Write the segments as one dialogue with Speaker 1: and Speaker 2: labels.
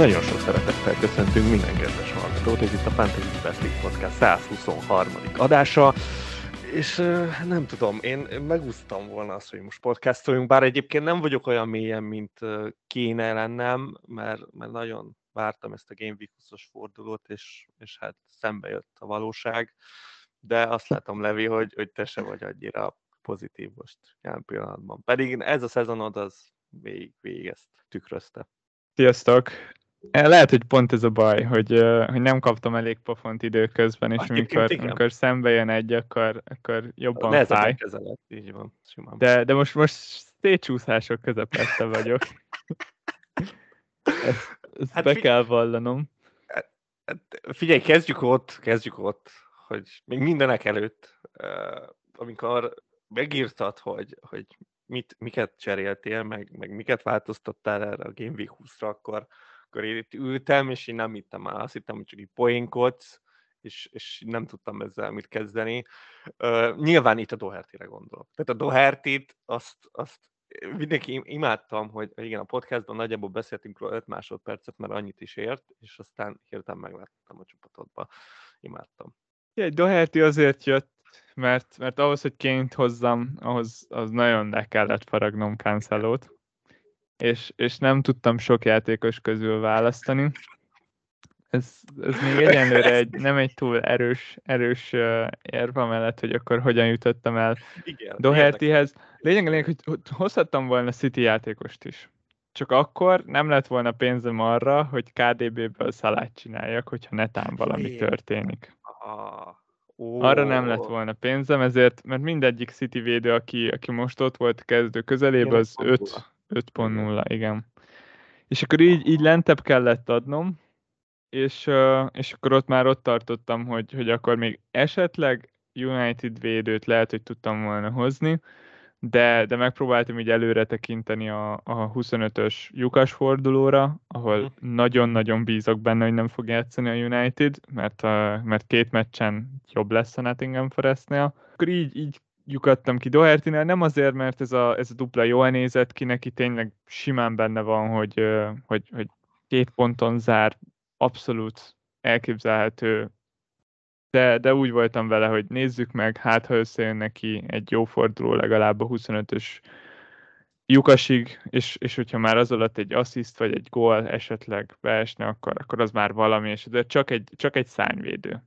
Speaker 1: Nagyon sok szeretettel köszöntünk minden kedves hallgatót, ez itt a Fantasy Best League Podcast 123. adása, és nem tudom, én megúsztam volna azt, hogy most podcastoljunk, bár egyébként nem vagyok olyan mélyen, mint kéne lennem, mert, mert nagyon vártam ezt a Game Week 20 fordulót, és, és hát szembe jött a valóság, de azt látom, Levi, hogy, hogy te se vagy annyira pozitív most jelen pillanatban. Pedig ez a szezonod az végig, végig ezt tükrözte.
Speaker 2: Sziasztok! Eh, lehet, hogy pont ez a baj, hogy, hogy nem kaptam elég pofont időközben, és amikor, amikor szembe jön egy, akkor, akkor jobban
Speaker 1: Nehezen fáj. Kezeled, így van,
Speaker 2: simán. De, de most, most szétcsúszások közepette vagyok. ezt, ezt hát be figy- kell vallanom.
Speaker 1: Hát, hát figyelj, kezdjük ott, kezdjük ott, hogy még mindenek előtt, amikor megírtad, hogy, hogy mit, miket cseréltél, meg, meg miket változtattál erre a Game Week 20-ra, akkor, akkor én itt ültem, és én nem hittem el, azt hittem, hogy csak így poénkodsz, és, és nem tudtam ezzel mit kezdeni. Uh, nyilván itt a Doherty-re gondolok. Tehát a doherty azt, azt mindenki imádtam, hogy igen, a podcastban nagyjából beszéltünk róla 5 másodpercet, mert annyit is ért, és aztán hirtelen megláttam a csapatodba. Imádtam.
Speaker 2: Egy Doherty azért jött, mert, mert ahhoz, hogy ként hozzam, ahhoz az nagyon le kellett faragnom Cancelót, és, és nem tudtam sok játékos közül választani. Ez, ez még egyenlőre egy, nem egy túl erős, erős uh, érva mellett, hogy akkor hogyan jutottam el Igen, Dohertyhez. Lényeg a lényeg, hogy hozhattam volna City játékost is. Csak akkor nem lett volna pénzem arra, hogy KDB-ből szalát csináljak, hogyha netán valami történik. Oh. Arra nem lett volna pénzem, ezért, mert mindegyik City védő, aki, aki most ott volt kezdő közelében, az 5.0, igen. És akkor így, így lentebb kellett adnom, és, és akkor ott már ott tartottam, hogy, hogy akkor még esetleg United védőt lehet, hogy tudtam volna hozni, de, de megpróbáltam így előre tekinteni a, a 25-ös lyukas fordulóra, ahol mhm. nagyon-nagyon bízok benne, hogy nem fog játszani a United, mert, mert két meccsen jobb lesz a Nottingham Forestnél. Akkor így, így lyukadtam ki Doherty-nél, nem azért, mert ez a, ez a dupla jól nézett ki, neki tényleg simán benne van, hogy, hogy, hogy két ponton zár, abszolút elképzelhető de, de úgy voltam vele, hogy nézzük meg, hát ha összejön neki egy jó forduló legalább a 25-ös lyukasig, és, és hogyha már az alatt egy assziszt vagy egy gól esetleg beesne, akkor, akkor az már valami, és de csak egy, csak egy szányvédő.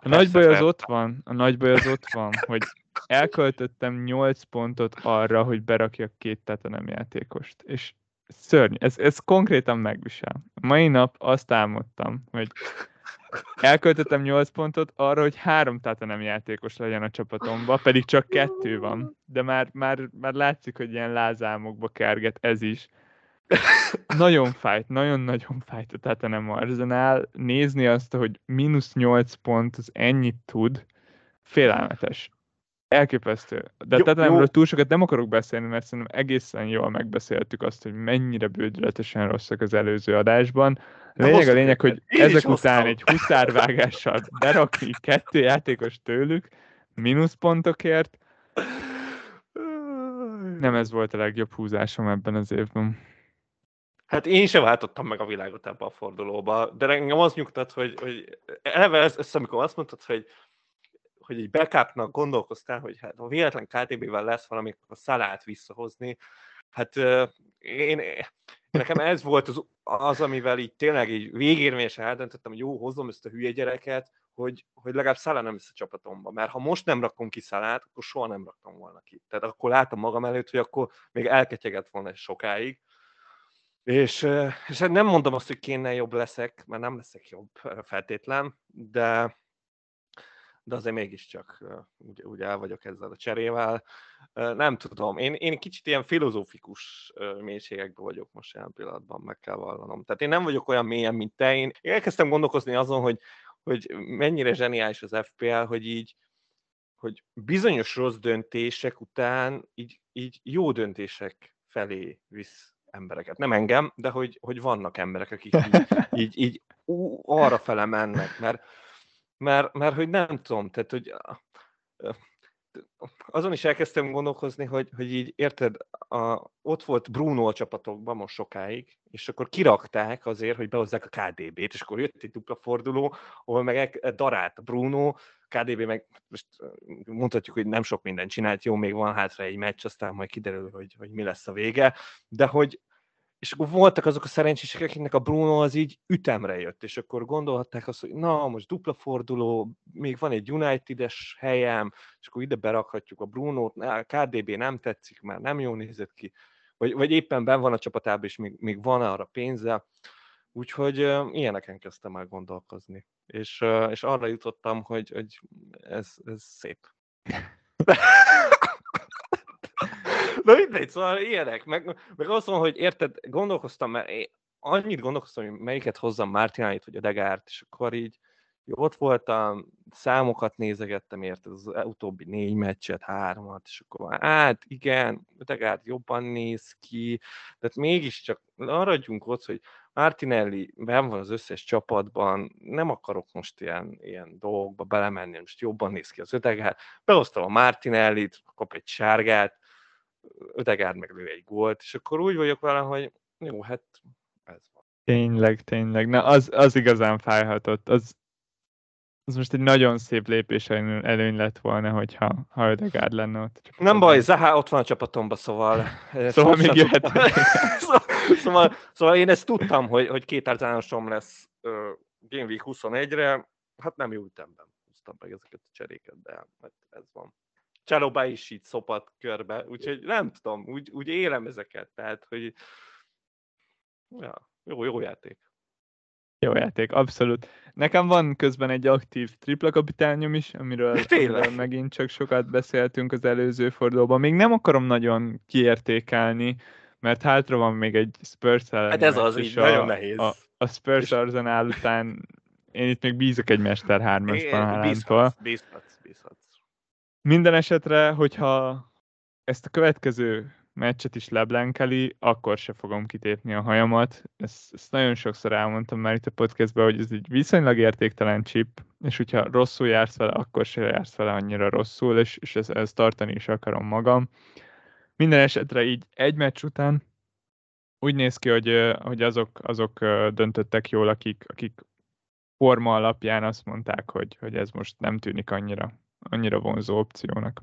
Speaker 2: A nagy baj az ott van, a nagy baj az ott van, hogy elköltöttem 8 pontot arra, hogy berakjak két nem játékost, és szörny, ez, ez konkrétan megvisel. Mai nap azt álmodtam, hogy elköltöttem 8 pontot arra, hogy három nem játékos legyen a csapatomba, pedig csak kettő van, de már, már, már látszik, hogy ilyen lázámokba kerget ez is. nagyon fájt, nagyon-nagyon fájt a Tatanem Arsenal. Nézni azt, hogy mínusz 8 pont, az ennyit tud, félelmetes. Elképesztő. De jó, Tatanemről túl sokat nem akarok beszélni, mert szerintem egészen jól megbeszéltük azt, hogy mennyire bődületesen rosszak az előző adásban. Lényeg a lényeg, hogy ezek után egy huszárvágással berakni kettő játékos tőlük, mínuszpontokért, nem ez volt a legjobb húzásom ebben az évben.
Speaker 1: Hát én sem váltottam meg a világot ebbe a fordulóba, de engem az nyugtat, hogy, hogy eleve ezt, ezt, amikor azt mondtad, hogy, hogy egy backupnak gondolkoztál, hogy hát ha véletlen KTB-vel lesz valami, a szalát visszahozni, hát én, nekem ez volt az, az, amivel így tényleg így végérvényesen eldöntöttem, hogy jó, hozom ezt a hülye gyereket, hogy, hogy legalább Szalá nem lesz csapatomba. Mert ha most nem rakom ki Szalát, akkor soha nem raktam volna ki. Tehát akkor látom magam előtt, hogy akkor még elketyegett volna sokáig. És, és hát nem mondom azt, hogy kéne jobb leszek, mert nem leszek jobb feltétlen, de, de azért mégiscsak úgy, úgy el vagyok ezzel a cserével. Nem tudom, én, én kicsit ilyen filozófikus mélységekben vagyok most jelen pillanatban, meg kell vallanom. Tehát én nem vagyok olyan mélyen, mint te. Én, elkezdtem gondolkozni azon, hogy, hogy mennyire zseniális az FPL, hogy így, hogy bizonyos rossz döntések után így, így jó döntések felé visz embereket. Nem engem, de hogy, hogy vannak emberek, akik így, így, így arra fele mennek, mert mert, mert hogy nem tudom, tehát hogy azon is elkezdtem gondolkozni, hogy, hogy így érted, a, ott volt Bruno a csapatokban most sokáig, és akkor kirakták azért, hogy behozzák a KDB-t, és akkor jött egy dupla forduló, ahol meg darált Bruno, KDB meg most mondhatjuk, hogy nem sok mindent csinált, jó, még van hátra egy meccs, aztán majd kiderül, hogy, hogy mi lesz a vége, de hogy és akkor voltak azok a szerencsések, akiknek a Bruno az így ütemre jött, és akkor gondolhatták azt, hogy na, most dupla forduló, még van egy United-es helyem, és akkor ide berakhatjuk a Bruno-t, a KDB nem tetszik, már nem jól nézett ki, vagy, vagy éppen ben van a csapatában, és még, még van arra pénze, úgyhogy uh, ilyeneken kezdtem el gondolkozni, és, uh, és arra jutottam, hogy, hogy ez, ez szép. Na mindegy, szóval ilyenek. Meg, meg azt mondom, hogy érted, gondolkoztam, mert én annyit gondolkoztam, hogy melyiket hozzam Mártináit, vagy a Degárt, és akkor így jó, ott voltam, számokat nézegettem, érted, az utóbbi négy meccset, hármat, és akkor hát igen, Degárt jobban néz ki, de hát mégiscsak maradjunk ott, hogy Martinelli ben van az összes csapatban, nem akarok most ilyen, ilyen dolgokba belemenni, most jobban néz ki az Ödegár. Behoztam a Martinellit, kap egy sárgát, Ödegárd meglő egy gólt, és akkor úgy vagyok vele, hogy jó, hát ez van.
Speaker 2: Tényleg, tényleg. Na, az, az igazán fájhatott. Az, az most egy nagyon szép lépés előny lett volna, hogyha ha Ödegárd lenne ott.
Speaker 1: Nem baj, Zaha ott van a csapatomba, szóval...
Speaker 2: szóval még jöhet.
Speaker 1: szóval, szóval, én ezt tudtam, hogy, hogy két árzánosom lesz uh, Game Week 21-re, hát nem jó ütemben húztam meg ezeket a cseréket, de hát ez van. Csalóba is így szopat körbe, úgyhogy nem tudom, úgy, úgy élem ezeket, tehát, hogy ja, jó, jó játék.
Speaker 2: Jó játék, abszolút. Nekem van közben egy aktív tripla kapitányom is, amiről, amiről megint csak sokat beszéltünk az előző fordulóban. Még nem akarom nagyon kiértékelni, mert hátra van még egy Spurs ellen.
Speaker 1: Hát ez az így, a, nagyon nehéz.
Speaker 2: A, a Spurs Arsenal után én itt még bízok egy Mester 3-asban Bízhatsz,
Speaker 1: bízhatsz, bízhatsz.
Speaker 2: Minden esetre, hogyha ezt a következő meccset is leblenkeli, akkor se fogom kitépni a hajamat. Ezt, ezt nagyon sokszor elmondtam már itt a podcastban, hogy ez egy viszonylag értéktelen chip, és hogyha rosszul jársz vele, akkor se jársz vele annyira rosszul, és, és ezt, ezt tartani is akarom magam. Minden esetre így egy meccs után úgy néz ki, hogy, hogy azok, azok döntöttek jól, akik, akik forma alapján azt mondták, hogy, hogy ez most nem tűnik annyira annyira vonzó opciónak.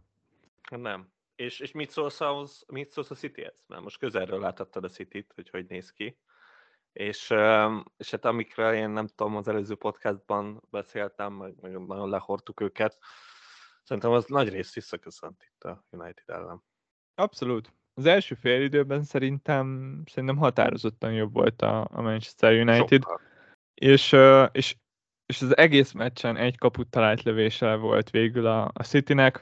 Speaker 1: Nem. És, és mit, szólsz ahhoz, mit szólsz a City-hez? Mert most közelről láthattad a City-t, hogy hogy néz ki. És, és hát amikről én nem tudom, az előző podcastban beszéltem, meg, meg nagyon lehortuk őket, szerintem az nagy rész visszaköszönt itt a United ellen.
Speaker 2: Abszolút. Az első fél időben szerintem, szerintem határozottan jobb volt a, a Manchester United. Sokkal. És, és és az egész meccsen egy kaput talált lövése volt végül a, a Citynek.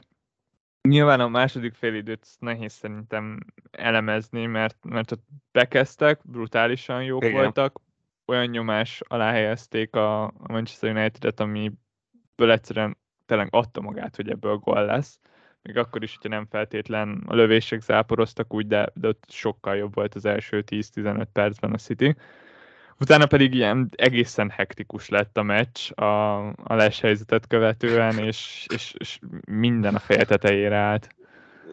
Speaker 2: Nyilván a második félidőt nehéz szerintem elemezni, mert, mert ott bekezdtek, brutálisan jók Igen. voltak, olyan nyomás alá helyezték a, a Manchester United-et, amiből egyszerűen tényleg adta magát, hogy ebből gól lesz. Még akkor is, hogyha nem feltétlen a lövések záporoztak úgy, de, de ott sokkal jobb volt az első 10-15 percben a City. Utána pedig ilyen egészen hektikus lett a meccs a, a les helyzetet követően, és, és, és minden a feje tetejére állt.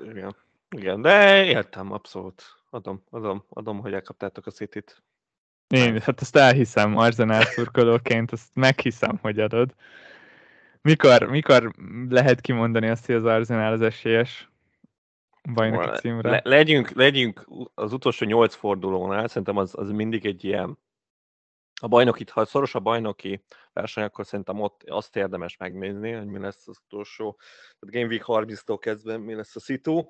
Speaker 1: Igen. Igen, de értem, abszolút. Adom, adom, adom, hogy elkaptátok a City-t.
Speaker 2: Én, hát ezt elhiszem Arzenál szurkolóként, azt meghiszem, hogy adod. Mikor, mikor lehet kimondani azt, hogy az Arzenál az esélyes bajnoki címre? Le,
Speaker 1: legyünk, legyünk az utolsó nyolc fordulónál, szerintem az, az mindig egy ilyen a bajnoki, ha szoros a bajnoki verseny, akkor szerintem ott azt érdemes megnézni, hogy mi lesz az utolsó, tehát Game Week 30-tól kezdve mi lesz a szitu,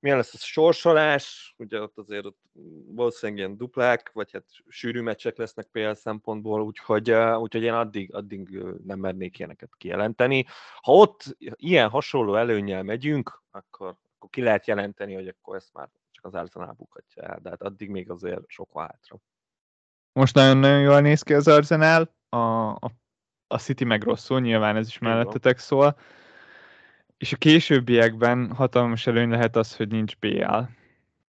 Speaker 1: milyen lesz a sorsolás, ugye ott azért ott valószínűleg ilyen duplák, vagy hát sűrű meccsek lesznek PL szempontból, úgyhogy, úgyhogy én addig, addig nem mernék ilyeneket kijelenteni. Ha ott ilyen hasonló előnyel megyünk, akkor, akkor ki lehet jelenteni, hogy akkor ezt már csak az Arsenal bukhatja el, de hát addig még azért sok hátra.
Speaker 2: Most nagyon-nagyon jól néz ki az Arsenal, a, a, a City meg rosszul, nyilván ez is mellettetek szól. És a későbbiekben hatalmas előny lehet az, hogy nincs BL.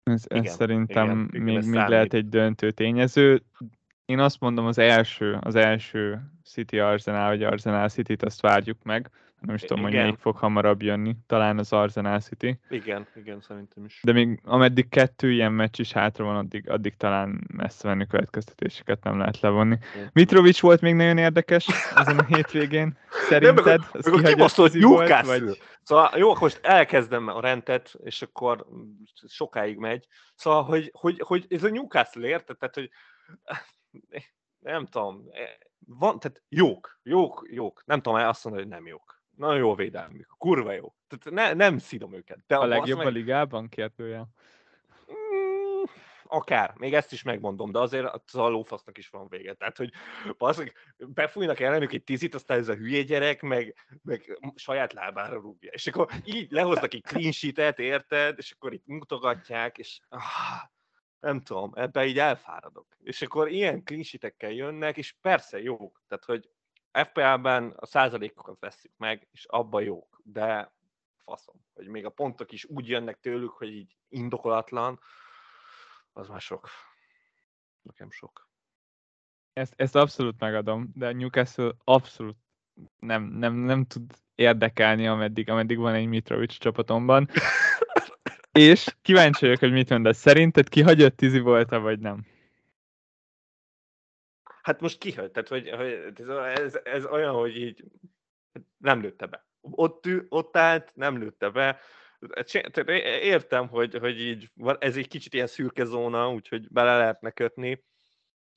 Speaker 2: Ez, igen, ez szerintem igen, még, még lehet egy döntő tényező. Én azt mondom, az első, az első City Arsenal, vagy Arsenal City-t azt várjuk meg, Nem is tudom, hogy
Speaker 1: Igen.
Speaker 2: még fog hamarabb jönni. Talán az Arsenal City.
Speaker 1: Igen, igen, szerintem is.
Speaker 2: De még ameddig kettő ilyen meccs is hátra van, addig, addig talán messze menni következtetéseket nem lehet levonni.
Speaker 1: Igen.
Speaker 2: Mitrovic volt még nagyon érdekes ezen a hétvégén. Szerinted?
Speaker 1: meg,
Speaker 2: Az
Speaker 1: meg kibaszott
Speaker 2: volt,
Speaker 1: Newcastle.
Speaker 2: vagy-
Speaker 1: Szóval jó, akkor most elkezdem a rendet, és akkor sokáig megy. Szóval, hogy, hogy, hogy ez a Newcastle érted? Tehát, hogy nem tudom, van, tehát jók, jók, jók. Nem tudom azt mondani, hogy nem jók. Nagyon jó védelmük, kurva jó. Tehát ne, nem szidom őket. De
Speaker 2: A legjobb
Speaker 1: meg-
Speaker 2: a ligában? Kérdőjel.
Speaker 1: Mm, akár, még ezt is megmondom, de azért az a lófasznak is van vége. Tehát, hogy basszak, befújnak ellenük egy tizit, aztán ez a hülye gyerek, meg, meg saját lábára rúgja. És akkor így lehoznak egy clean sheet-et, érted? És akkor itt mutogatják, és ah, nem tudom, ebbe így elfáradok. És akkor ilyen clean jönnek, és persze jók. Tehát, hogy FPL-ben a százalékokat veszük meg, és abba jók, de faszom, hogy még a pontok is úgy jönnek tőlük, hogy így indokolatlan, az már sok. Nekem sok.
Speaker 2: Ezt, ezt abszolút megadom, de a Newcastle abszolút nem, nem, nem tud érdekelni, ameddig, ameddig van egy Mitrovic csapatomban. És kíváncsi vagyok, hogy mit mondasz. Szerinted kihagyott tizi volt vagy nem?
Speaker 1: Hát most kihagy, tehát hogy, hogy ez, ez, olyan, hogy így nem lőtte be. Ott, ott állt, nem lőtte be. É- értem, hogy, hogy így ez egy kicsit ilyen szürke zóna, úgyhogy bele lehetne kötni.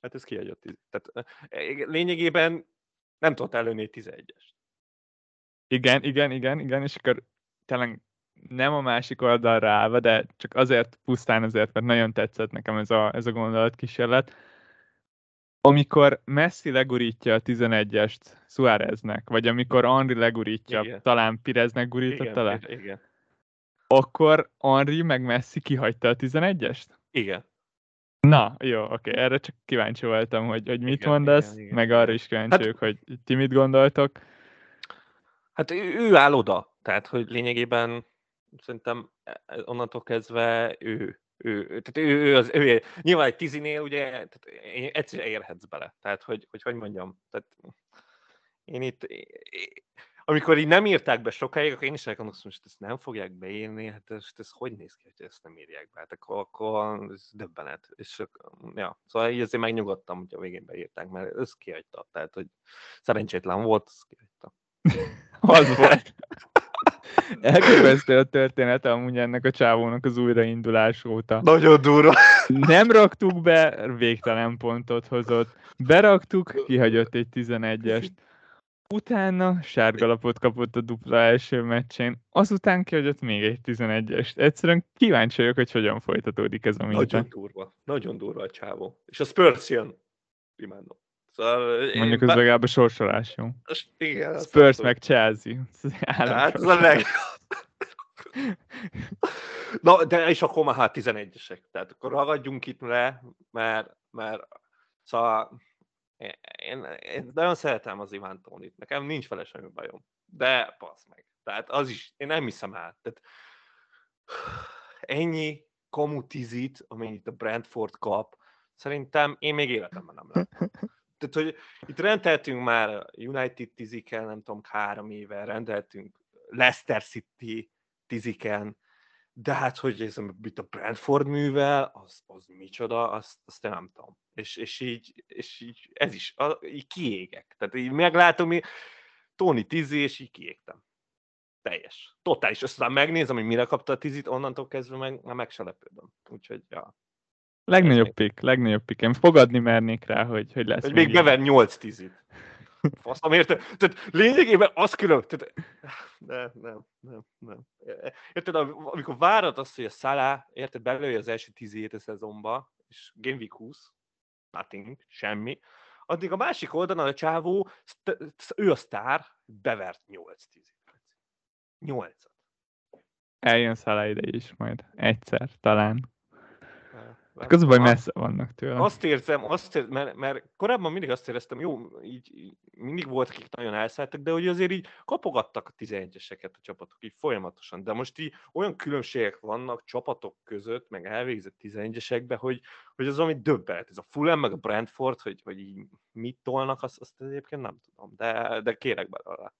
Speaker 1: Hát ez kihagyott. Tehát eh, lényegében nem tudott előni egy 11-es.
Speaker 2: Igen, igen, igen, igen, és akkor tényleg nem a másik oldalra állva, de csak azért, pusztán azért, mert nagyon tetszett nekem ez a, ez a gondolatkísérlet. Amikor Messi legurítja a 11-est Suáreznek, vagy amikor Henri legurítja,
Speaker 1: Igen.
Speaker 2: talán Pireznek gurította le,
Speaker 1: Igen, igen.
Speaker 2: akkor Henri meg Messi kihagyta a 11-est?
Speaker 1: Igen.
Speaker 2: Na, jó, oké, erre csak kíváncsi voltam, hogy, hogy mit
Speaker 1: Igen,
Speaker 2: mondasz,
Speaker 1: igen, igen,
Speaker 2: meg arra is kíváncsi
Speaker 1: Hát-
Speaker 2: hogy ti mit gondoltok.
Speaker 1: Hát ő, ő áll oda, tehát hogy lényegében szerintem e- onnantól kezdve ő, ő, tehát ő, ő, az, ő nyilván egy tizinél ugye tehát egyszerűen érhetsz bele, tehát hogy, hogy hogy mondjam, tehát én itt, amikor így nem írták be sokáig, akkor én is elgondolkoztam, hogy ezt nem fogják beírni, hát ez, ez hogy néz ki, hogy ezt nem írják be, hát akkor, akkor ez döbbenet. És ja, szóval így azért megnyugodtam, hogy a végén beírták, mert ez kihagyta, tehát hogy szerencsétlen volt, ez kihagyta.
Speaker 2: Az volt. Elképesztő a történet amúgy ennek a csávónak az újraindulás óta.
Speaker 1: Nagyon durva.
Speaker 2: Nem raktuk be, végtelen pontot hozott. Beraktuk, kihagyott egy 11-est. Utána sárgalapot kapott a dupla első meccsén, azután kihagyott még egy 11-est. Egyszerűen kíváncsi vagyok, hogy hogyan folytatódik ez a
Speaker 1: Nagyon
Speaker 2: minta.
Speaker 1: durva. Nagyon durva a csávó. És a Spurs jön. Imádom. Szóval én
Speaker 2: Mondjuk az
Speaker 1: be-
Speaker 2: legalább a sorsolás jó.
Speaker 1: Igen,
Speaker 2: Spurs meg Chelsea. Ez
Speaker 1: Hát ez a leg... Na, de és akkor már hát 11-esek. Tehát akkor ragadjunk itt le, mert, mert szóval én, én, én nagyon szeretem az Iván Tónit. Nekem nincs vele semmi bajom. De passz meg. Tehát az is, én nem hiszem el. Tehát ennyi komu tizit, amennyit a Brentford kap, szerintem én még életemben nem láttam. Tehát, hogy itt rendeltünk már United tizikkel, nem tudom, három éve, rendeltünk Leicester City tiziken, de hát, hogy ez mit a Brentford művel, az, az micsoda, azt, azt nem tudom. És, és, így, és így, ez is, a, így kiégek. Tehát így meglátom, így, Tony tizi, és így kiégtem. Teljes. Totális. Aztán megnézem, hogy mire kapta a tizit, onnantól kezdve meg, már meg se lepődöm. Úgyhogy, ja.
Speaker 2: Legnagyobb pick, legnagyobb pick. Én fogadni mernék rá, hogy, hogy lesz
Speaker 1: Hogy még bever 8 tizit. Faszom, érted? Tehát lényegében az külön... Tehát, nem, nem, nem, nem. Érted, am- amikor várod azt, hogy a Salah, érted, belője az első tízét a szezonba, és Game Week 20, nothing, semmi, addig a másik oldalon a csávó, ő a sztár, bevert 8 tízit. 8
Speaker 2: Eljön Salah ide is majd. Egyszer, talán. Csak az a baj, messze vannak tőle.
Speaker 1: Azt érzem, azt érzem mert, mert korábban mindig azt éreztem, jó, így, így mindig volt, akik nagyon elszálltak, de hogy azért így kapogattak a 11-eseket a csapatok így folyamatosan, de most így olyan különbségek vannak csapatok között, meg elvégzett 11-esekben, hogy, hogy az ami döbbelt. Ez a Fulham, meg a Brentford, hogy, hogy így mit tolnak, azt, azt egyébként nem tudom, de, de kérek belőle.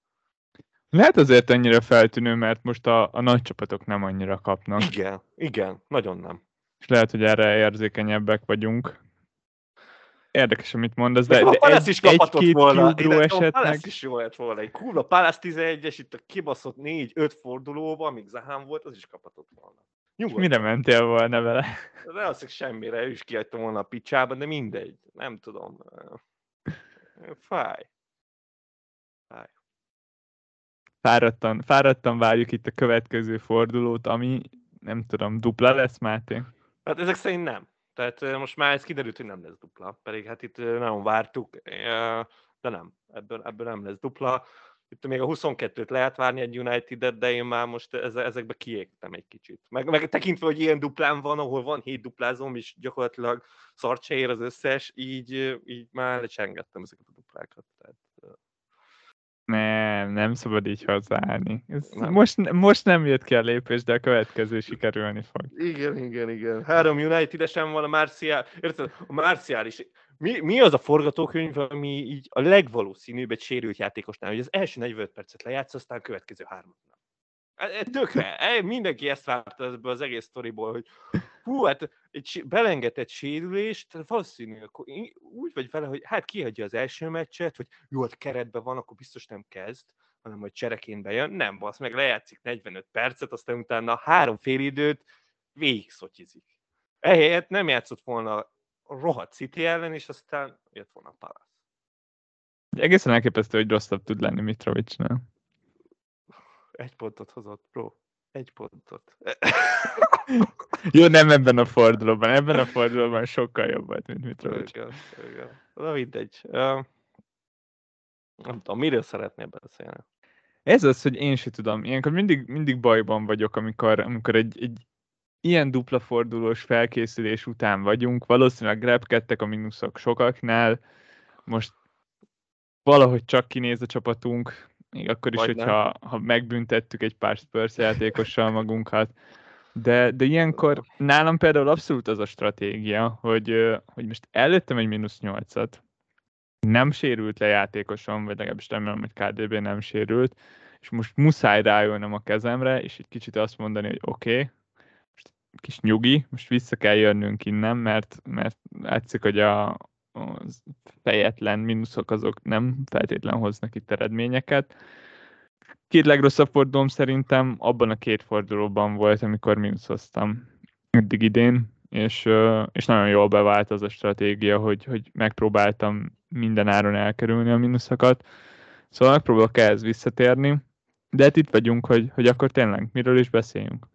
Speaker 2: Lehet azért annyira feltűnő, mert most a, a nagy csapatok nem annyira kapnak.
Speaker 1: Igen, igen, nagyon nem.
Speaker 2: És lehet, hogy erre érzékenyebbek vagyunk. Érdekes, amit mondasz,
Speaker 1: de,
Speaker 2: de
Speaker 1: egy, is egy-két volna.
Speaker 2: kiugró esetleg...
Speaker 1: meg... is jó lett volna. Egy kurva Palace 11-es, itt a kibaszott 4-5 fordulóban, amíg Zahán volt, az is kaphatott volna.
Speaker 2: Nyugodtan. Mire mentél volna vele?
Speaker 1: De azt semmire, ő is kiadtam volna a picsába, de mindegy. Nem tudom. Fáj. Fáj.
Speaker 2: Fáradtan, fáradtan várjuk itt a következő fordulót, ami nem tudom, dupla lesz, Máté?
Speaker 1: Hát ezek szerint nem. Tehát most már ez kiderült, hogy nem lesz dupla, pedig hát itt nagyon vártuk, de nem, ebből, ebből nem lesz dupla. Itt még a 22-t lehet várni egy United-et, de én már most ezekbe kiégtem egy kicsit. Meg, meg tekintve, hogy ilyen duplán van, ahol van hét duplázom, és gyakorlatilag szart ér az összes, így, így már lecsengettem ezeket a duplákat. Tehát,
Speaker 2: nem, nem szabad így hozzáállni. Ez nem. Most, most nem jött ki a lépés, de a következő sikerülni fog.
Speaker 1: Igen, igen, igen. Három United-esen van a Marcial. Érted? A Marcial is. Mi, mi az a forgatókönyv, ami így a legvalószínűbb egy sérült játékosnál, hogy az első 45 percet lejátsz, aztán a következő hármat nem. E, e, tökre, e, mindenki ezt várta ebből az egész sztoriból, hogy hú, hát egy belengetett sérülést, valószínű, akkor úgy vagy vele, hogy hát kihagyja az első meccset, hogy jó, hát keretben van, akkor biztos nem kezd, hanem hogy csereként bejön. Nem, basz, meg lejátszik 45 percet, aztán utána három fél időt végig szotyizik. Ehelyett nem játszott volna a rohadt City ellen, és aztán jött volna a Palace.
Speaker 2: Egészen elképesztő, hogy rosszabb tud lenni Mitrovicsnál.
Speaker 1: Egy pontot hozott, bro. Egy pontot.
Speaker 2: Jó, nem ebben a fordulóban. Ebben a fordulóban sokkal jobb volt, mint Mitrovic.
Speaker 1: Igen, igen. Na mindegy. Uh, nem tudom, miről szeretnél beszélni?
Speaker 2: Ez az, hogy én sem tudom. Ilyenkor mindig, mindig bajban vagyok, amikor, amikor egy, egy ilyen dupla fordulós felkészülés után vagyunk. Valószínűleg repkedtek a mínuszok sokaknál. Most valahogy csak kinéz a csapatunk, még akkor is, Vagy hogyha ha megbüntettük egy pár Spurs játékossal magunkat. De, de ilyenkor nálam például abszolút az a stratégia, hogy, hogy most előttem egy mínusz nyolcat, nem sérült le játékosom, vagy legalábbis remélem, hogy KDB nem sérült, és most muszáj rájönnem a kezemre, és egy kicsit azt mondani, hogy oké, okay, most kis nyugi, most vissza kell jönnünk innen, mert, mert látszik, hogy a, a fejetlen mínuszok azok nem feltétlen hoznak itt eredményeket, két legrosszabb fordulóm szerintem abban a két fordulóban volt, amikor mínuszoztam eddig idén, és, és nagyon jól bevált az a stratégia, hogy, hogy megpróbáltam minden áron elkerülni a mínuszokat. Szóval megpróbálok ehhez visszatérni, de hát itt vagyunk, hogy, hogy akkor tényleg miről is beszéljünk.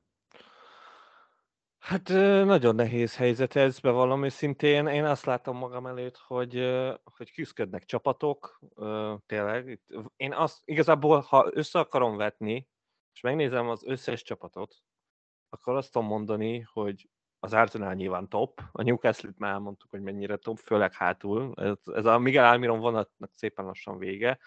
Speaker 1: Hát nagyon nehéz helyzet ez, bevallom őszintén. Én azt látom magam előtt, hogy, hogy küzdködnek csapatok, tényleg. Én azt igazából, ha össze akarom vetni, és megnézem az összes csapatot, akkor azt tudom mondani, hogy az Arsenal nyilván top, a Newcastle-t már elmondtuk, hogy mennyire top, főleg hátul. Ez, ez a Miguel Almiron vonatnak szépen lassan vége.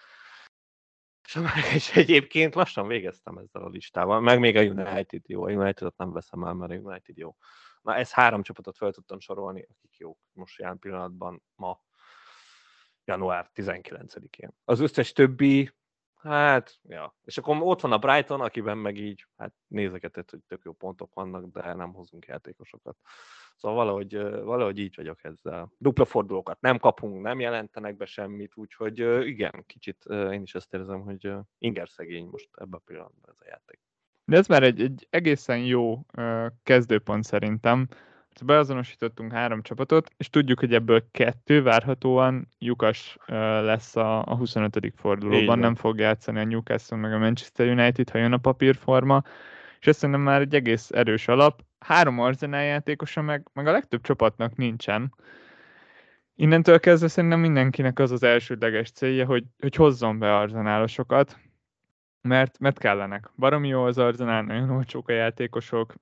Speaker 1: És egyébként lassan végeztem ezzel a listával, meg még a United jó, a United-ot nem veszem el, mert a United jó. Na, ez három csapatot fel tudtam sorolni, akik jók most jelen pillanatban ma, január 19-én. Az összes többi, hát, ja. És akkor ott van a Brighton, akiben meg így, hát nézegetett, hogy tök jó pontok vannak, de nem hozunk játékosokat. Szóval valahogy, valahogy így vagyok ezzel. Dupla fordulókat nem kapunk, nem jelentenek be semmit, úgyhogy igen, kicsit én is ezt érzem, hogy inger szegény most ebben a pillanatban ez a játék.
Speaker 2: De ez már egy, egy egészen jó kezdőpont szerintem. Beazonosítottunk három csapatot, és tudjuk, hogy ebből kettő várhatóan lyukas lesz a, a 25. fordulóban, nem fog játszani a Newcastle meg a Manchester United, ha jön a papírforma, és ezt szerintem már egy egész erős alap. Három Arsenal játékosa meg, meg a legtöbb csapatnak nincsen. Innentől kezdve szerintem mindenkinek az az elsődleges célja, hogy, hogy hozzon be arzenálosokat, mert, mert kellenek. Baromi jó az arzenál, nagyon olcsók a játékosok,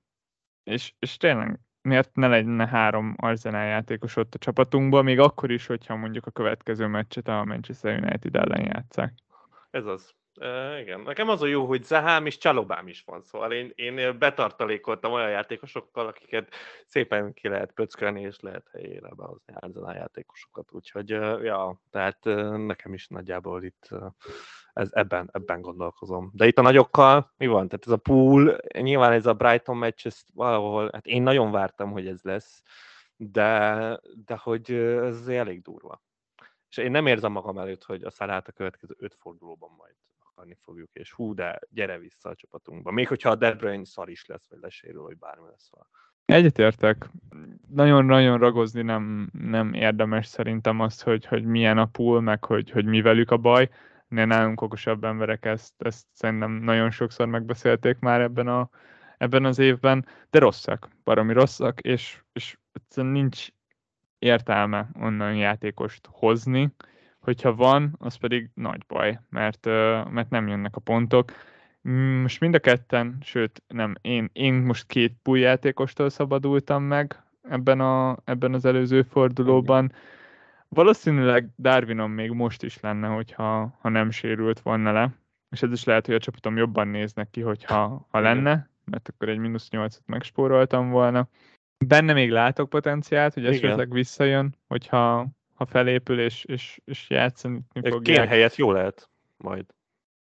Speaker 2: és, és tényleg miért ne lenne három arzenál játékos ott a csapatunkban, még akkor is, hogyha mondjuk a következő meccset a Manchester United ellen játszák.
Speaker 1: Ez az Igen, nekem az a jó, hogy Zahám és Csalobám is van, szóval én, én betartalékoltam olyan játékosokkal, akiket szépen ki lehet pöckölni, és lehet helyére behozni a játékosokat, úgyhogy ja, tehát nekem is nagyjából itt ez, ebben, ebben gondolkozom. De itt a nagyokkal mi van? Tehát ez a pool, nyilván ez a Brighton meccs, ez valahol, hát én nagyon vártam, hogy ez lesz, de, de hogy ez elég durva. És én nem érzem magam előtt, hogy a Szalát a következő öt fordulóban majd akarni fogjuk, és hú, de gyere vissza a csapatunkba. Még hogyha a De Bruyne szar is lesz, vagy lesérül, vagy bármi lesz.
Speaker 2: Egyetértek. Nagyon-nagyon ragozni nem, nem érdemes szerintem azt, hogy, hogy milyen a pool, meg hogy, hogy mi velük a baj. Ne nálunk okosabb emberek ezt, ezt szerintem nagyon sokszor megbeszélték már ebben, a, ebben az évben, de rosszak, baromi rosszak, és, és nincs értelme onnan játékost hozni, hogyha van, az pedig nagy baj, mert, mert nem jönnek a pontok. Most mind a ketten, sőt nem, én, én most két játékostól szabadultam meg ebben, a, ebben az előző fordulóban. Valószínűleg Darwinom még most is lenne, hogyha ha nem sérült volna le, és ez is lehet, hogy a csapatom jobban néznek ki, hogyha ha lenne, mert akkor egy mínusz nyolcat megspóroltam volna. Benne még látok potenciált, hogy esetleg visszajön, hogyha ha felépül és, és, és játszani
Speaker 1: fog. Kén helyett jó lehet majd.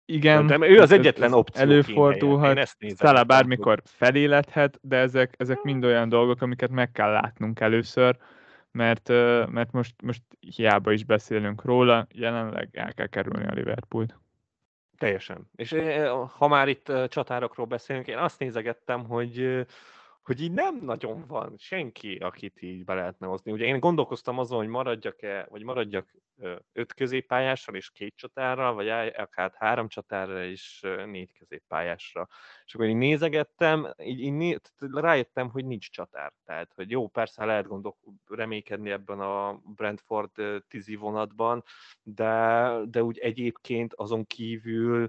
Speaker 2: Igen.
Speaker 1: De ő az egyetlen opció.
Speaker 2: Előfordulhat, talán bármikor felélethet, de ezek, ezek mind olyan dolgok, amiket meg kell látnunk először, mert, mert most, most hiába is beszélünk róla, jelenleg el kell kerülni a Liverpoolt.
Speaker 1: Teljesen. És ha már itt csatárokról beszélünk, én azt nézegettem, hogy hogy így nem nagyon van senki, akit így be lehetne hozni. Ugye én gondolkoztam azon, hogy maradjak-e, vagy maradjak öt középpályással és két csatárral, vagy akár három csatárra és négy középpályásra. És akkor így nézegettem, így, így né, rájöttem, hogy nincs csatár. Tehát, hogy jó, persze lehet gondok reménykedni ebben a Brentford tízi vonatban, de, de úgy egyébként azon kívül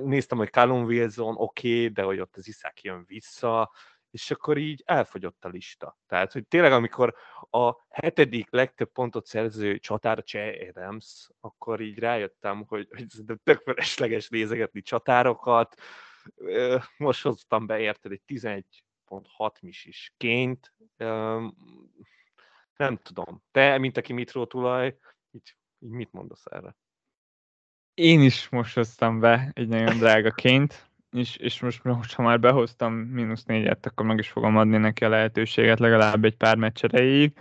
Speaker 1: néztem, hogy Callum Wilson oké, okay, de hogy ott az Iszák jön vissza, és akkor így elfogyott a lista. Tehát, hogy tényleg amikor a hetedik legtöbb pontot szerző csatára Cseh Adams, akkor így rájöttem, hogy, hogy tök felesleges nézegetni csatárokat. Most hoztam be, érted, egy 11.6 mis is ként. Nem tudom. Te, mint aki Mitro tulaj, így, így mit mondasz erre?
Speaker 2: Én is most hoztam be egy nagyon drága ként és, és most, most, ha már behoztam mínusz négyet, akkor meg is fogom adni neki a lehetőséget legalább egy pár meccs erejéig.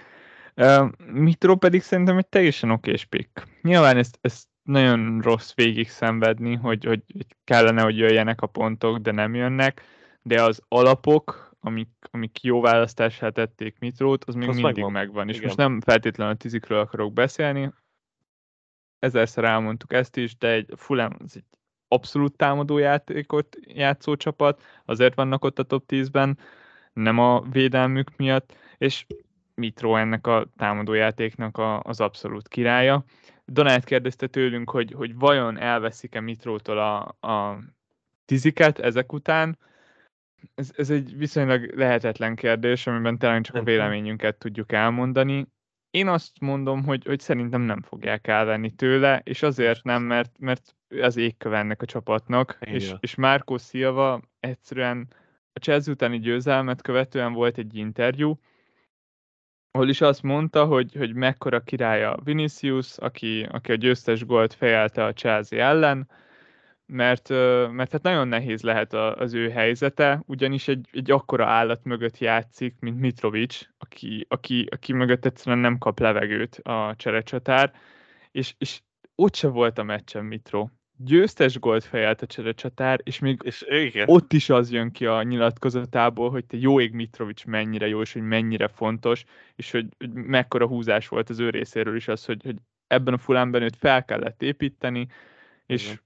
Speaker 2: Uh, Mitro pedig szerintem egy teljesen okés pick. Nyilván ezt, ezt nagyon rossz végig szenvedni, hogy, hogy kellene, hogy jöjjenek a pontok, de nem jönnek, de az alapok, amik, amik jó választását tették Mitrót, az még az mindig megvan. megvan. És Igen. most nem feltétlenül a tizikről akarok beszélni, ezerszer elmondtuk ezt is, de egy Fulham az egy abszolút támadó játékot játszó csapat, azért vannak ott a top 10-ben, nem a védelmük miatt, és Mitro ennek a támadójátéknak a, az abszolút királya. Donát kérdezte tőlünk, hogy, hogy vajon elveszik-e Mitrótól a, a tiziket ezek után. Ez, ez egy viszonylag lehetetlen kérdés, amiben talán csak a véleményünket tudjuk elmondani. Én azt mondom, hogy, hogy szerintem nem fogják elvenni tőle, és azért nem, mert, mert az égkövennek a csapatnak, és, és Márkó Szilva egyszerűen a Chelsea utáni győzelmet követően volt egy interjú, ahol is azt mondta, hogy, hogy mekkora királya Vinicius, aki, aki a győztes gólt fejelte a Chelsea ellen, mert, mert hát nagyon nehéz lehet az ő helyzete, ugyanis egy, egy akkora állat mögött játszik, mint Mitrovic, aki, aki, aki mögött egyszerűen nem kap levegőt a cserecsatár, és, és ott se volt a meccsen Mitro győztes gólt fejelt a cserecsatár, és még és igen. ott is az jön ki a nyilatkozatából, hogy te jó ég Mitrovic mennyire jó, és hogy mennyire fontos, és hogy, hogy mekkora húzás volt az ő részéről is az, hogy, hogy ebben a fulánben őt fel kellett építeni, és, igen.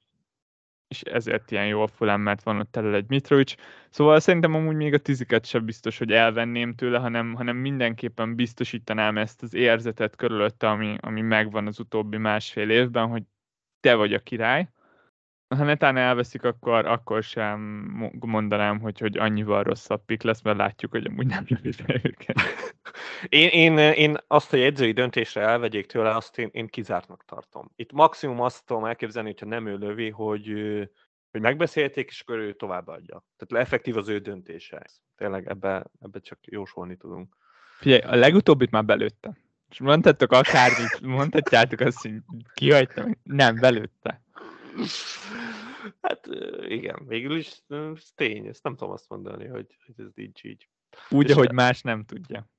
Speaker 2: és ezért ilyen jó a fulán, mert van ott elő egy Mitrovic. Szóval szerintem amúgy még a tiziket sem biztos, hogy elvenném tőle, hanem, hanem mindenképpen biztosítanám ezt az érzetet körülötte, ami, ami megvan az utóbbi másfél évben, hogy te vagy a király, ha netán elveszik, akkor, akkor sem mondanám, hogy, hogy annyival rosszabb pik lesz, mert látjuk, hogy amúgy nem jövő őket.
Speaker 1: Én, én, én azt, hogy edzői döntésre elvegyék tőle, azt én, én kizártnak tartom. Itt maximum azt tudom elképzelni, hogyha nem ő lövi, hogy, hogy megbeszélték, és akkor ő továbbadja. Tehát effektív az ő döntése. Tényleg ebbe, ebbe csak jósolni tudunk.
Speaker 2: Figyelj, a legutóbbit már belőtte. És mondhatok akármit, mondhatjátok azt, hogy kihagytam. Nem, belőtte.
Speaker 1: Hát igen, végül is ez tény, ezt nem tudom azt mondani, hogy, hogy ez nincs így.
Speaker 2: Úgy, ahogy más nem tudja.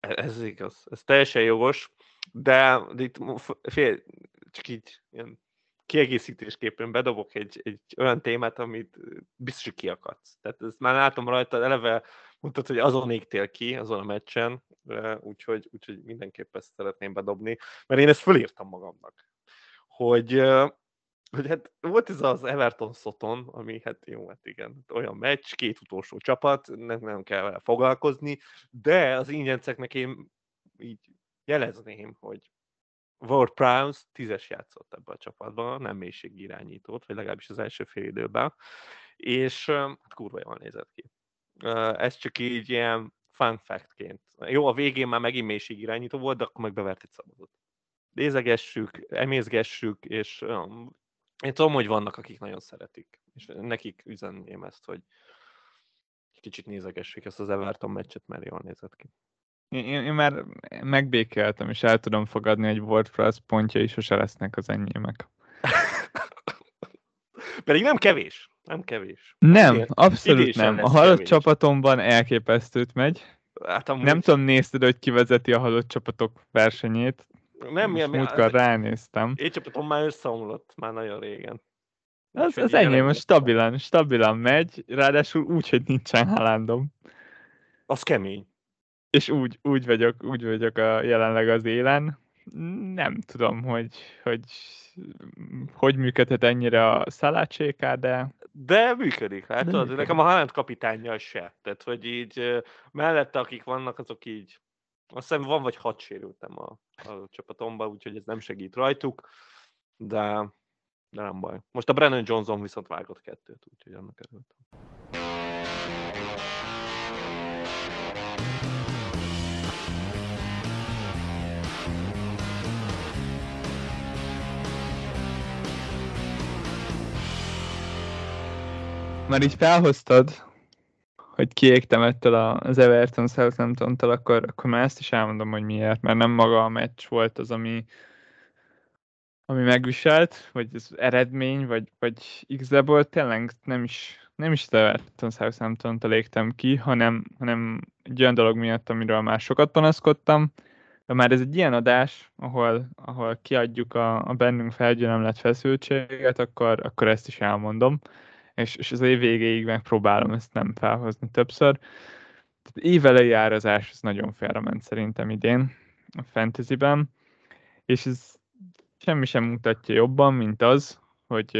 Speaker 1: E, ez igaz, ez teljesen jogos, de, itt fél, csak így ilyen kiegészítésképpen bedobok egy, egy olyan témát, amit biztos, hogy kiakadsz. Tehát ezt már látom rajta, eleve mondtad, hogy azon égtél ki, azon a meccsen, úgyhogy, úgyhogy mindenképp ezt szeretném bedobni, mert én ezt fölírtam magamnak, hogy hogy hát volt ez az Everton Soton, ami hát jó, hát igen, olyan meccs, két utolsó csapat, nem, nem kell vele foglalkozni, de az ingyenceknek én így jelezném, hogy World Prowse tízes játszott ebbe a csapatban, nem irányítót, vagy legalábbis az első fél időben, és hát kurva jól nézett ki. Ez csak így ilyen fun factként. Jó, a végén már megint irányító volt, de akkor meg bevert egy szabadot. Nézegessük, emészgessük, és én tudom, hogy vannak, akik nagyon szeretik, és nekik üzenném ezt, hogy kicsit nézegessék ezt az Everton meccset, mert jól nézett ki.
Speaker 2: Én, én már megbékeltem, és el tudom fogadni, hogy WordPress pontjai sose lesznek az enyémek.
Speaker 1: Pedig nem kevés. Nem kevés.
Speaker 2: Nem, abszolút nem. A halott kevés. csapatomban elképesztőt megy. Hát amúgy... Nem tudom, nézted, hogy kivezeti a halott csapatok versenyét. Nem, mi, múltkor ránéztem.
Speaker 1: Én csapatom már összeomlott, már nagyon régen.
Speaker 2: Az, az enyém, most stabilan, stabilan megy, ráadásul úgy, hogy nincsen halándom.
Speaker 1: Az kemény.
Speaker 2: És úgy, úgy vagyok, úgy vagyok a, jelenleg az élen. Nem tudom, hogy, hogy hogy működhet ennyire a szalácséká, de...
Speaker 1: De működik, látod? De Nekem a Haaland kapitányjal se. Tehát, hogy így mellette, akik vannak, azok így azt hiszem van vagy hat sérültem a, a csapatomban, úgyhogy ez nem segít rajtuk, de, de nem baj. Most a Brennan Johnson viszont vágott kettőt, úgyhogy annak örültem.
Speaker 2: Már így felhoztad hogy kiégtem ettől az Everton Southampton-tól, akkor, akkor már ezt is elmondom, hogy miért, mert nem maga a meccs volt az, ami, ami megviselt, vagy az eredmény, vagy, vagy igazából tényleg nem is, nem is Everton Southampton-tól égtem ki, hanem, hanem egy olyan dolog miatt, amiről már sokat panaszkodtam, de már ez egy ilyen adás, ahol, ahol kiadjuk a, a bennünk felgyűlömlett feszültséget, akkor, akkor ezt is elmondom és, és az év végéig megpróbálom ezt nem felhozni többször. Tehát évelei árazás az nagyon félrement szerintem idén a fantasyben, és ez semmi sem mutatja jobban, mint az, hogy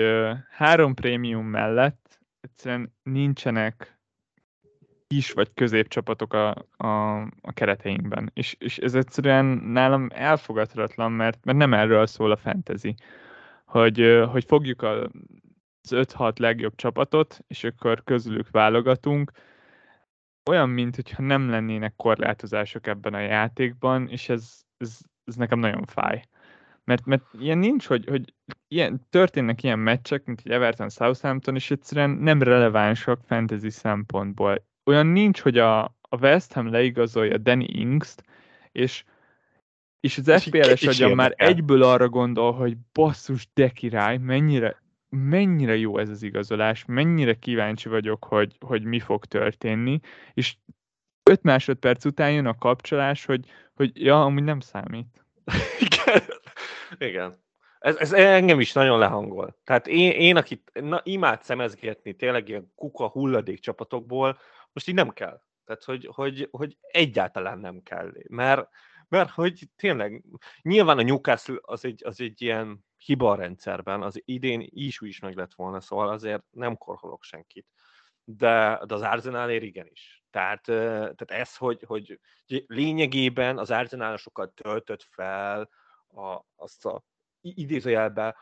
Speaker 2: három prémium mellett egyszerűen nincsenek kis vagy középcsapatok a, a, a kereteinkben. És, és ez egyszerűen nálam elfogadhatatlan, mert, mert nem erről szól a fantasy. Hogy, hogy fogjuk a 5-6 legjobb csapatot, és akkor közülük válogatunk. Olyan, mintha nem lennének korlátozások ebben a játékban, és ez, ez, ez nekem nagyon fáj. Mert, mert ilyen nincs, hogy, hogy ilyen, történnek ilyen meccsek, mint egy Everton Southampton, és egyszerűen nem relevánsak fantasy szempontból. Olyan nincs, hogy a, a West Ham leigazolja Danny Ingst, és és az FPL-es agyam már egyből arra gondol, hogy basszus, de király, mennyire mennyire jó ez az igazolás, mennyire kíváncsi vagyok, hogy, hogy mi fog történni, és öt másodperc után jön a kapcsolás, hogy, hogy ja, amúgy nem számít.
Speaker 1: Igen. Igen. Ez, ez engem is nagyon lehangol. Tehát én, én akit na, imád szemezgetni tényleg ilyen kuka hulladék csapatokból, most így nem kell. Tehát, hogy, hogy, hogy egyáltalán nem kell. Mert, mert hogy tényleg, nyilván a Newcastle az egy, az egy ilyen hiba a rendszerben, az idén is is meg lett volna, szóval azért nem korholok senkit. De, de az Arsenalér igenis. Tehát, tehát ez, hogy, hogy lényegében az Arsenal sokkal töltött fel a, azt a idézőjelbe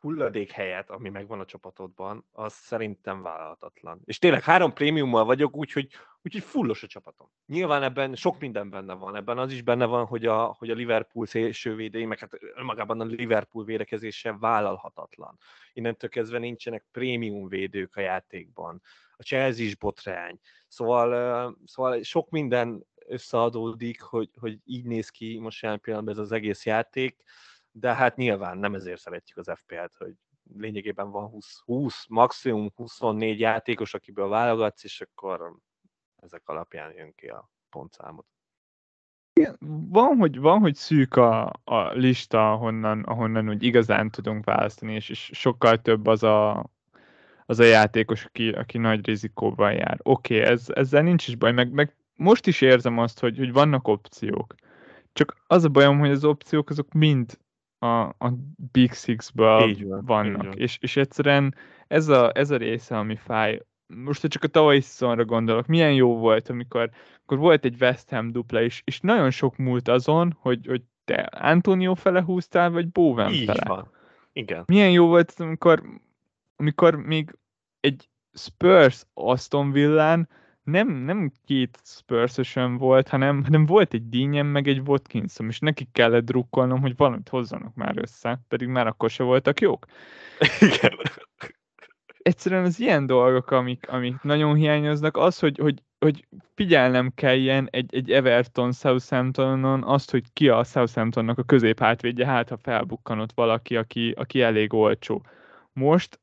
Speaker 1: hulladék helyet, ami megvan a csapatodban, az szerintem vállalhatatlan. És tényleg három prémiummal vagyok, úgyhogy, úgyhogy fullos a csapatom. Nyilván ebben sok minden benne van. Ebben az is benne van, hogy a, hogy a Liverpool szélsővédei, meg hát önmagában a Liverpool védekezése vállalhatatlan. Innentől kezdve nincsenek prémium védők a játékban. A Chelsea is botrány. Szóval, szóval sok minden összeadódik, hogy, hogy így néz ki most jelen pillanatban ez az egész játék de hát nyilván nem ezért szeretjük az FPL-t, hogy lényegében van 20, 20, maximum 24 játékos, akiből válogatsz, és akkor ezek alapján jön ki a pontszámot.
Speaker 2: Van, hogy, van, hogy szűk a, a lista, ahonnan, ahonnan úgy igazán tudunk választani, és, és sokkal több az a, az a játékos, aki, aki nagy rizikóban jár. Oké, okay, ez, ezzel nincs is baj, meg, meg most is érzem azt, hogy, hogy vannak opciók. Csak az a bajom, hogy az opciók azok mind a, a Big Six-ből van, vannak. Így van. És, és egyszerűen ez a, ez a része, ami fáj. Most csak a tavalyi szezonra gondolok, milyen jó volt, amikor, amikor volt egy West Ham dupla, és, és nagyon sok múlt azon, hogy, hogy te Antonio fele húztál, vagy Bowen Így fele. Van.
Speaker 1: Igen.
Speaker 2: Milyen jó volt, amikor, amikor még egy Spurs Aston Villán nem, nem két spurs volt, hanem, hanem volt egy Dínyem, meg egy Watkinsom, és nekik kellett drukkolnom, hogy valamit hozzanak már össze, pedig már akkor se voltak jók.
Speaker 1: Igen.
Speaker 2: Egyszerűen az ilyen dolgok, amik, amik nagyon hiányoznak, az, hogy, hogy, hogy figyelnem kelljen egy, egy Everton Southamptonon azt, hogy ki a Southamptonnak a középhátvédje, hát ha felbukkanott valaki, aki, aki elég olcsó. Most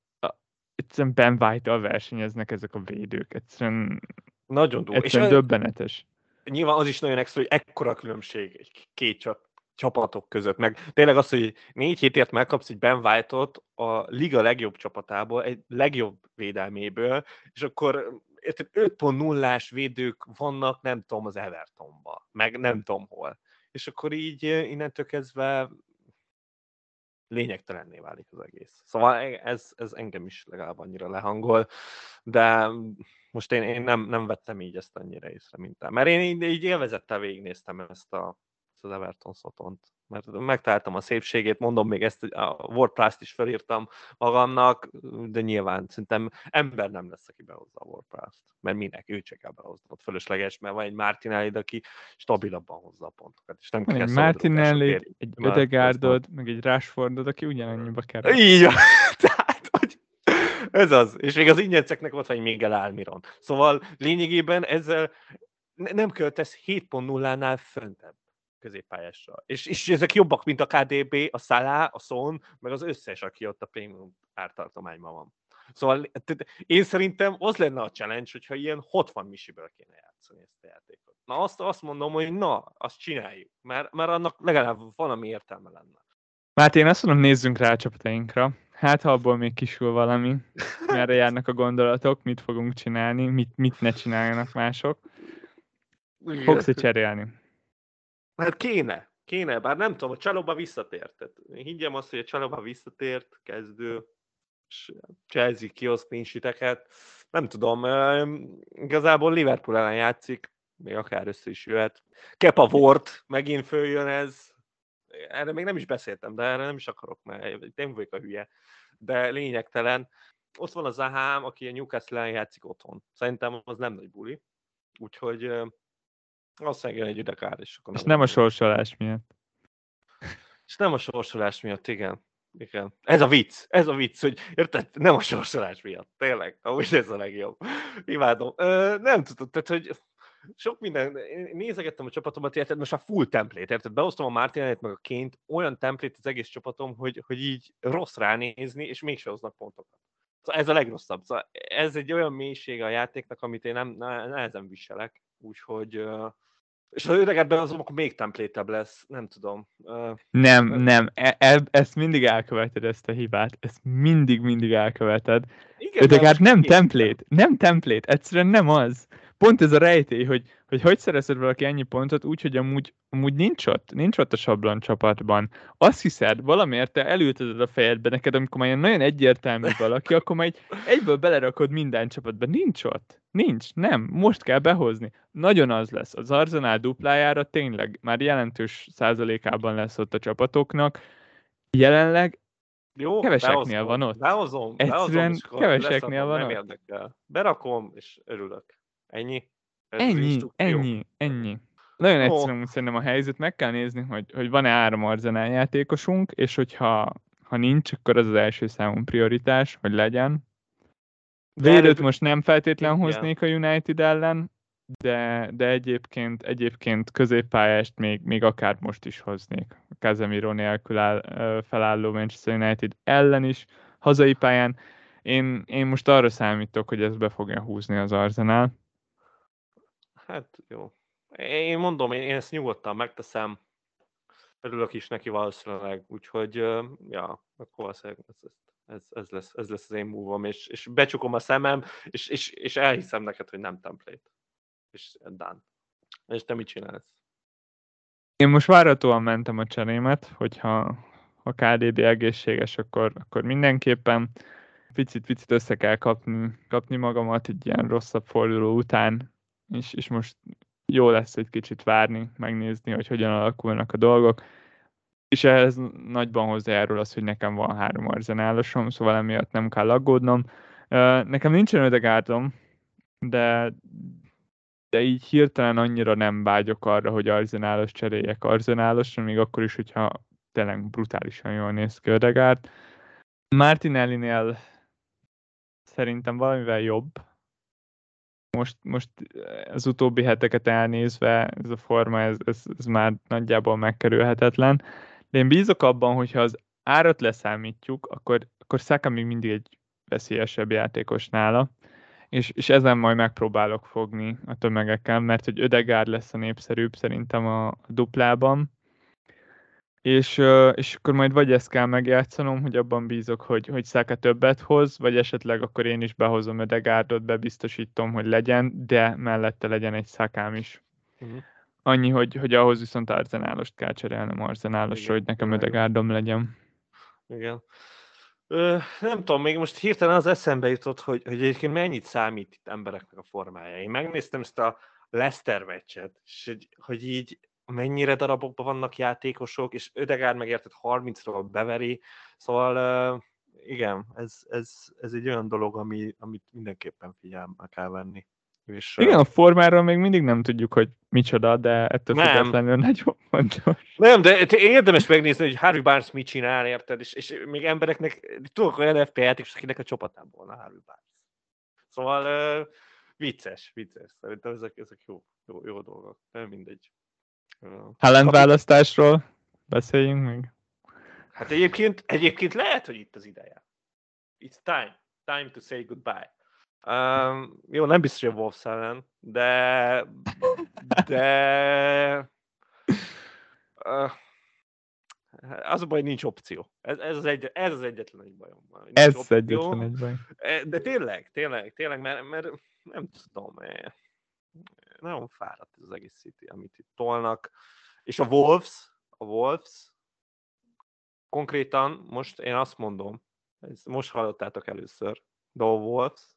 Speaker 2: egyszerűen Ben White-tal versenyeznek ezek a védők. Egyszerűen
Speaker 1: nagyon durva.
Speaker 2: És döbbenetes.
Speaker 1: Nyilván az is nagyon extra, hogy ekkora különbség egy két csat, csapatok között. Meg tényleg az, hogy négy hétért megkapsz egy Ben White-ot a liga legjobb csapatából, egy legjobb védelméből, és akkor 5.0-ás védők vannak, nem tudom, az Evertonba, meg nem tudom hol. És akkor így innentől kezdve lényegtelenné válik az egész. Szóval ez, ez engem is legalább annyira lehangol, de most én, én nem, nem vettem így ezt annyira észre, mint te. Mert én így, így élvezettel végignéztem ezt, a, ezt az Everton szotont. Mert megtaláltam a szépségét, mondom még ezt, a WordPress-t is felírtam magamnak, de nyilván szerintem ember nem lesz, aki behozza a WordPress-t. Mert minek? Ő csak kell behozni. Ott fölösleges, mert van egy Martinelli, aki stabilabban hozza a pontokat. És nem
Speaker 2: kell egy Martinelli, egy Ödegárdod, meg egy Rashfordod, aki ugyanannyiba kell.
Speaker 1: Így. Ez az. És még az ingyenceknek ott van Miguel Almiron. Szóval lényegében ezzel nem költesz 7.0-nál föntebb középpályásra. És, és ezek jobbak, mint a KDB, a Salah, a Son, meg az összes, aki ott a prémium ártartományban van. Szóval én szerintem az lenne a challenge, hogyha ilyen 60 misiből kéne játszani ezt a játékot. Na azt, azt mondom, hogy na, azt csináljuk, mert, mert annak legalább valami értelme lenne.
Speaker 2: Hát én azt mondom, nézzünk rá a csapatainkra. Hát, ha abból még kisül valami, merre járnak a gondolatok, mit fogunk csinálni, mit, mit ne csináljanak mások. Fogsz-e cserélni?
Speaker 1: Hát kéne, kéne, bár nem tudom, a csalóba visszatért. Tehát higgyem azt, hogy a csalóba visszatért, kezdő, Chelsea kiosz nincsiteket. Nem tudom, igazából Liverpool ellen játszik, még akár össze is jöhet. Kepa Ward, megint följön ez, erre még nem is beszéltem, de erre nem is akarok, mert nem vagyok a hülye, de lényegtelen. Ott van az Zahám, aki a Newcastle-en játszik otthon. Szerintem az nem nagy buli, úgyhogy azt jön egy idekár, és akkor
Speaker 2: És nem, nem a sorsolás miatt.
Speaker 1: És nem a sorsolás miatt, igen. Igen. Ez a vicc, ez a vicc, hogy érted, nem a sorsolás miatt, tényleg, ahogy ez a legjobb. Imádom. Ö, nem tudom, tehát, hogy sok minden, én nézegettem a csapatomat, érted, most a full template, érted, behoztam a Martinelli-t meg a ként, olyan template az egész csapatom, hogy, hogy így rossz ránézni, és mégse hoznak pontokat. Szóval ez a legrosszabb. Szóval ez egy olyan mélysége a játéknak, amit én nem, nehezen viselek, úgyhogy és ha idegenben az, akkor még template lesz, nem tudom.
Speaker 2: Nem, nem, e, e, ezt mindig elköveted, ezt a hibát. Ezt mindig, mindig elköveted. Igen, Ödegárd nem template, nem template, egyszerűen nem az pont ez a rejtély, hogy hogy, hogy szerezed valaki ennyi pontot úgy, hogy amúgy, amúgy nincs ott, nincs ott a sablon csapatban. Azt hiszed, valamiért te elülteted a fejedbe neked, amikor már nagyon egyértelmű valaki, akkor majd egyből belerakod minden csapatba. Nincs ott. Nincs, nem, most kell behozni. Nagyon az lesz. Az Arzenál duplájára tényleg már jelentős százalékában lesz ott a csapatoknak. Jelenleg
Speaker 1: Jó,
Speaker 2: Keveseknél
Speaker 1: behozom,
Speaker 2: van ott.
Speaker 1: Behozom,
Speaker 2: Egyszerűen
Speaker 1: behozom,
Speaker 2: keveseknél
Speaker 1: leszarom,
Speaker 2: van
Speaker 1: nem
Speaker 2: ott.
Speaker 1: érdekel. Berakom, és örülök. Ennyi? Ez
Speaker 2: Ennyi, ennyi, ennyi. Nagyon
Speaker 1: Jó.
Speaker 2: egyszerűen úgy szerintem a helyzet, meg kell nézni, hogy, hogy van-e három arzenál játékosunk, és hogyha ha nincs, akkor az az első számú prioritás, hogy legyen.
Speaker 1: Előbb-
Speaker 2: most nem feltétlen
Speaker 1: Igen.
Speaker 2: hoznék a United ellen, de, de egyébként, egyébként középpályást még, még akár most is hoznék. Casemiro nélkül áll, felálló Manchester United ellen is, hazai pályán. Én, én most arra számítok, hogy ez be fogja húzni az Arsenal.
Speaker 1: Hát jó. Én mondom, én, én ezt nyugodtan megteszem. Örülök is neki valószínűleg, úgyhogy ja, akkor valószínűleg ez, ez, ez, lesz, ez lesz az én múvom, és, és becsukom a szemem, és, és, és elhiszem neked, hogy nem template. És done. És te mit csinálsz?
Speaker 2: Én most várhatóan mentem a cserémet, hogyha ha KDB egészséges, akkor, akkor mindenképpen picit-picit össze kell kapni, kapni magamat egy ilyen rosszabb forduló után, és, és most jó lesz egy kicsit várni, megnézni, hogy hogyan alakulnak a dolgok. És ehhez nagyban hozzájárul az, hogy nekem van három arzenálosom, szóval emiatt nem kell aggódnom. Nekem nincsen ödegárdom, de, de így hirtelen annyira nem vágyok arra, hogy arzenálos cseréljek arzenálosra, még akkor is, hogyha tényleg brutálisan jól néz ki Ödegárd. Martinellinél szerintem valamivel jobb. Most, most az utóbbi heteket elnézve ez a forma, ez, ez, ez már nagyjából megkerülhetetlen. De én bízok abban, hogyha az árat leszámítjuk, akkor, akkor Saka még mindig egy veszélyesebb játékos nála és, és ezen majd megpróbálok fogni a tömegekkel, mert hogy Ödegár lesz a népszerűbb szerintem a duplában, és, és akkor majd vagy ezt kell megjátszanom, hogy abban bízok, hogy, hogy Száka többet hoz, vagy esetleg akkor én is behozom Ödegárdot, bebiztosítom, hogy legyen, de mellette legyen egy Szakám is.
Speaker 1: Uh-huh.
Speaker 2: Annyi, hogy, hogy ahhoz viszont arzenálost kell cserélnem arzenálosra, hogy nekem. Ödegárdom legyen.
Speaker 1: Igen. Ö, nem tudom, még most hirtelen az eszembe jutott, hogy, hogy egyébként mennyit számít itt embereknek a formája. Én megnéztem ezt a Leicester meccset, és hogy, hogy így mennyire darabokban vannak játékosok, és Ödegár megértett 30-ról beveri, szóval igen, ez, ez, ez egy olyan dolog, ami, amit mindenképpen figyelme kell venni. És,
Speaker 2: Igen, a formáról még mindig nem tudjuk, hogy micsoda, de ettől
Speaker 1: Nem.
Speaker 2: függetlenül nagyon fontos.
Speaker 1: Nem, de érdemes megnézni, hogy Harry Barnes mit csinál, érted? És, és még embereknek, tudok olyan FP játékos, akinek a csapatában volna Harry Barnes. Szóval uh, vicces, vicces. Szerintem ezek, ezek jó, jó, jó dolgok. Nem mindegy. Kapi-
Speaker 2: választásról beszéljünk még.
Speaker 1: Hát egyébként, egyébként lehet, hogy itt az ideje. It's time. Time to say goodbye. Um, jó, nem biztos, hogy a Wolves ellen, de... De... Uh, az a baj, nincs opció. Ez, ez, az, egy, ez az egyetlen egy bajom. nincs
Speaker 2: Ez
Speaker 1: opció.
Speaker 2: egyetlen egy baj.
Speaker 1: E, De tényleg, tényleg, tényleg, mert, mert nem tudom, eh, nagyon fáradt ez az egész City, amit itt tolnak. És a Wolves, a Wolves, konkrétan most én azt mondom, ezt most hallottátok először, de a Wolves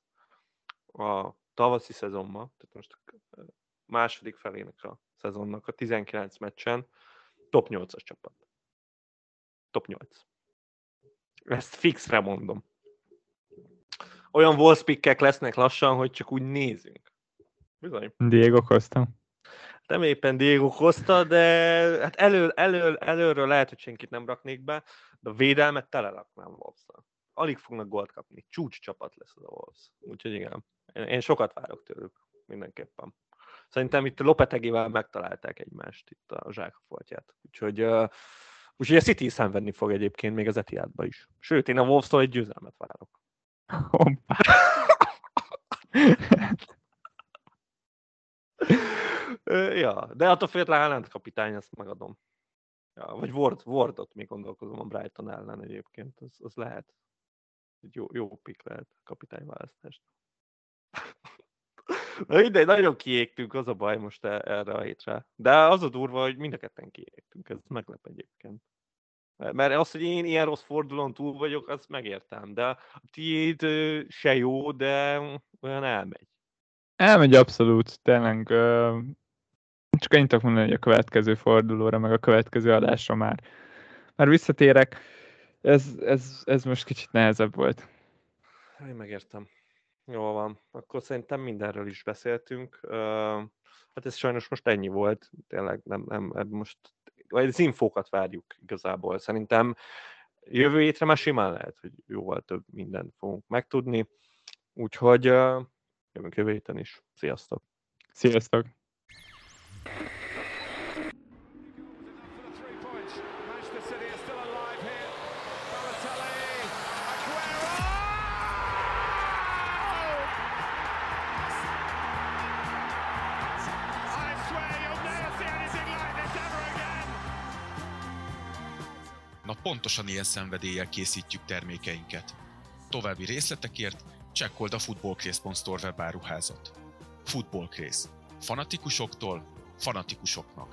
Speaker 1: a tavaszi szezonban, tehát most a második felének a szezonnak a 19 meccsen top 8-as csapat. Top 8. Ezt fixre mondom. Olyan Wolves pickek lesznek lassan, hogy csak úgy nézünk. Bizony.
Speaker 2: Diego Costa.
Speaker 1: Nem éppen Diego Costa, de hát elő, elő, előről lehet, hogy senkit nem raknék be, de a védelmet tele raknám wolves Alig fognak gólt kapni. Csúcs csapat lesz az a Wolves. Úgyhogy igen, én, én sokat várok tőlük, mindenképpen. Szerintem itt Lopetegével megtalálták egymást, itt a zsákfoltját. Úgyhogy, uh, úgyhogy a City szenvedni fog egyébként még az Etihadba is. Sőt, én a Wolves-tól egy győzelmet várok.
Speaker 2: Hoppá.
Speaker 1: Ö, ja, de attól függetlenül Haaland kapitány, ezt megadom. Ja, vagy Ward, Wardot még gondolkozom a Brighton ellen egyébként, az, az lehet. Egy jó, jó pick lehet kapitányválasztást. Na mindegy, nagyon kiégtünk, az a baj most e- erre a hétre. De az a durva, hogy mind a ketten kiégtünk, ez meglep egyébként. Mert az, hogy én ilyen rossz fordulón túl vagyok, azt megértem, de a tiéd se jó, de olyan elmegy.
Speaker 2: Elmegy abszolút, tényleg. Csak annyit tudok mondani, hogy a következő fordulóra, meg a következő adásra már, már visszatérek.
Speaker 3: ez, ez, ez most kicsit nehezebb volt.
Speaker 1: Én megértem. Jó van. Akkor szerintem mindenről is beszéltünk. Hát ez sajnos most ennyi volt. Tényleg nem, nem, nem most vagy az infókat várjuk igazából. Szerintem jövő hétre már simán lehet, hogy jóval több mindent fogunk megtudni. Úgyhogy jövünk jövő héten is. Sziasztok!
Speaker 3: Sziasztok!
Speaker 4: Pontosan ilyen szenvedéllyel készítjük termékeinket. További részletekért csekkold a footballcraze.store webáruházat. Footballcraze. Fanatikusoktól fanatikusoknak.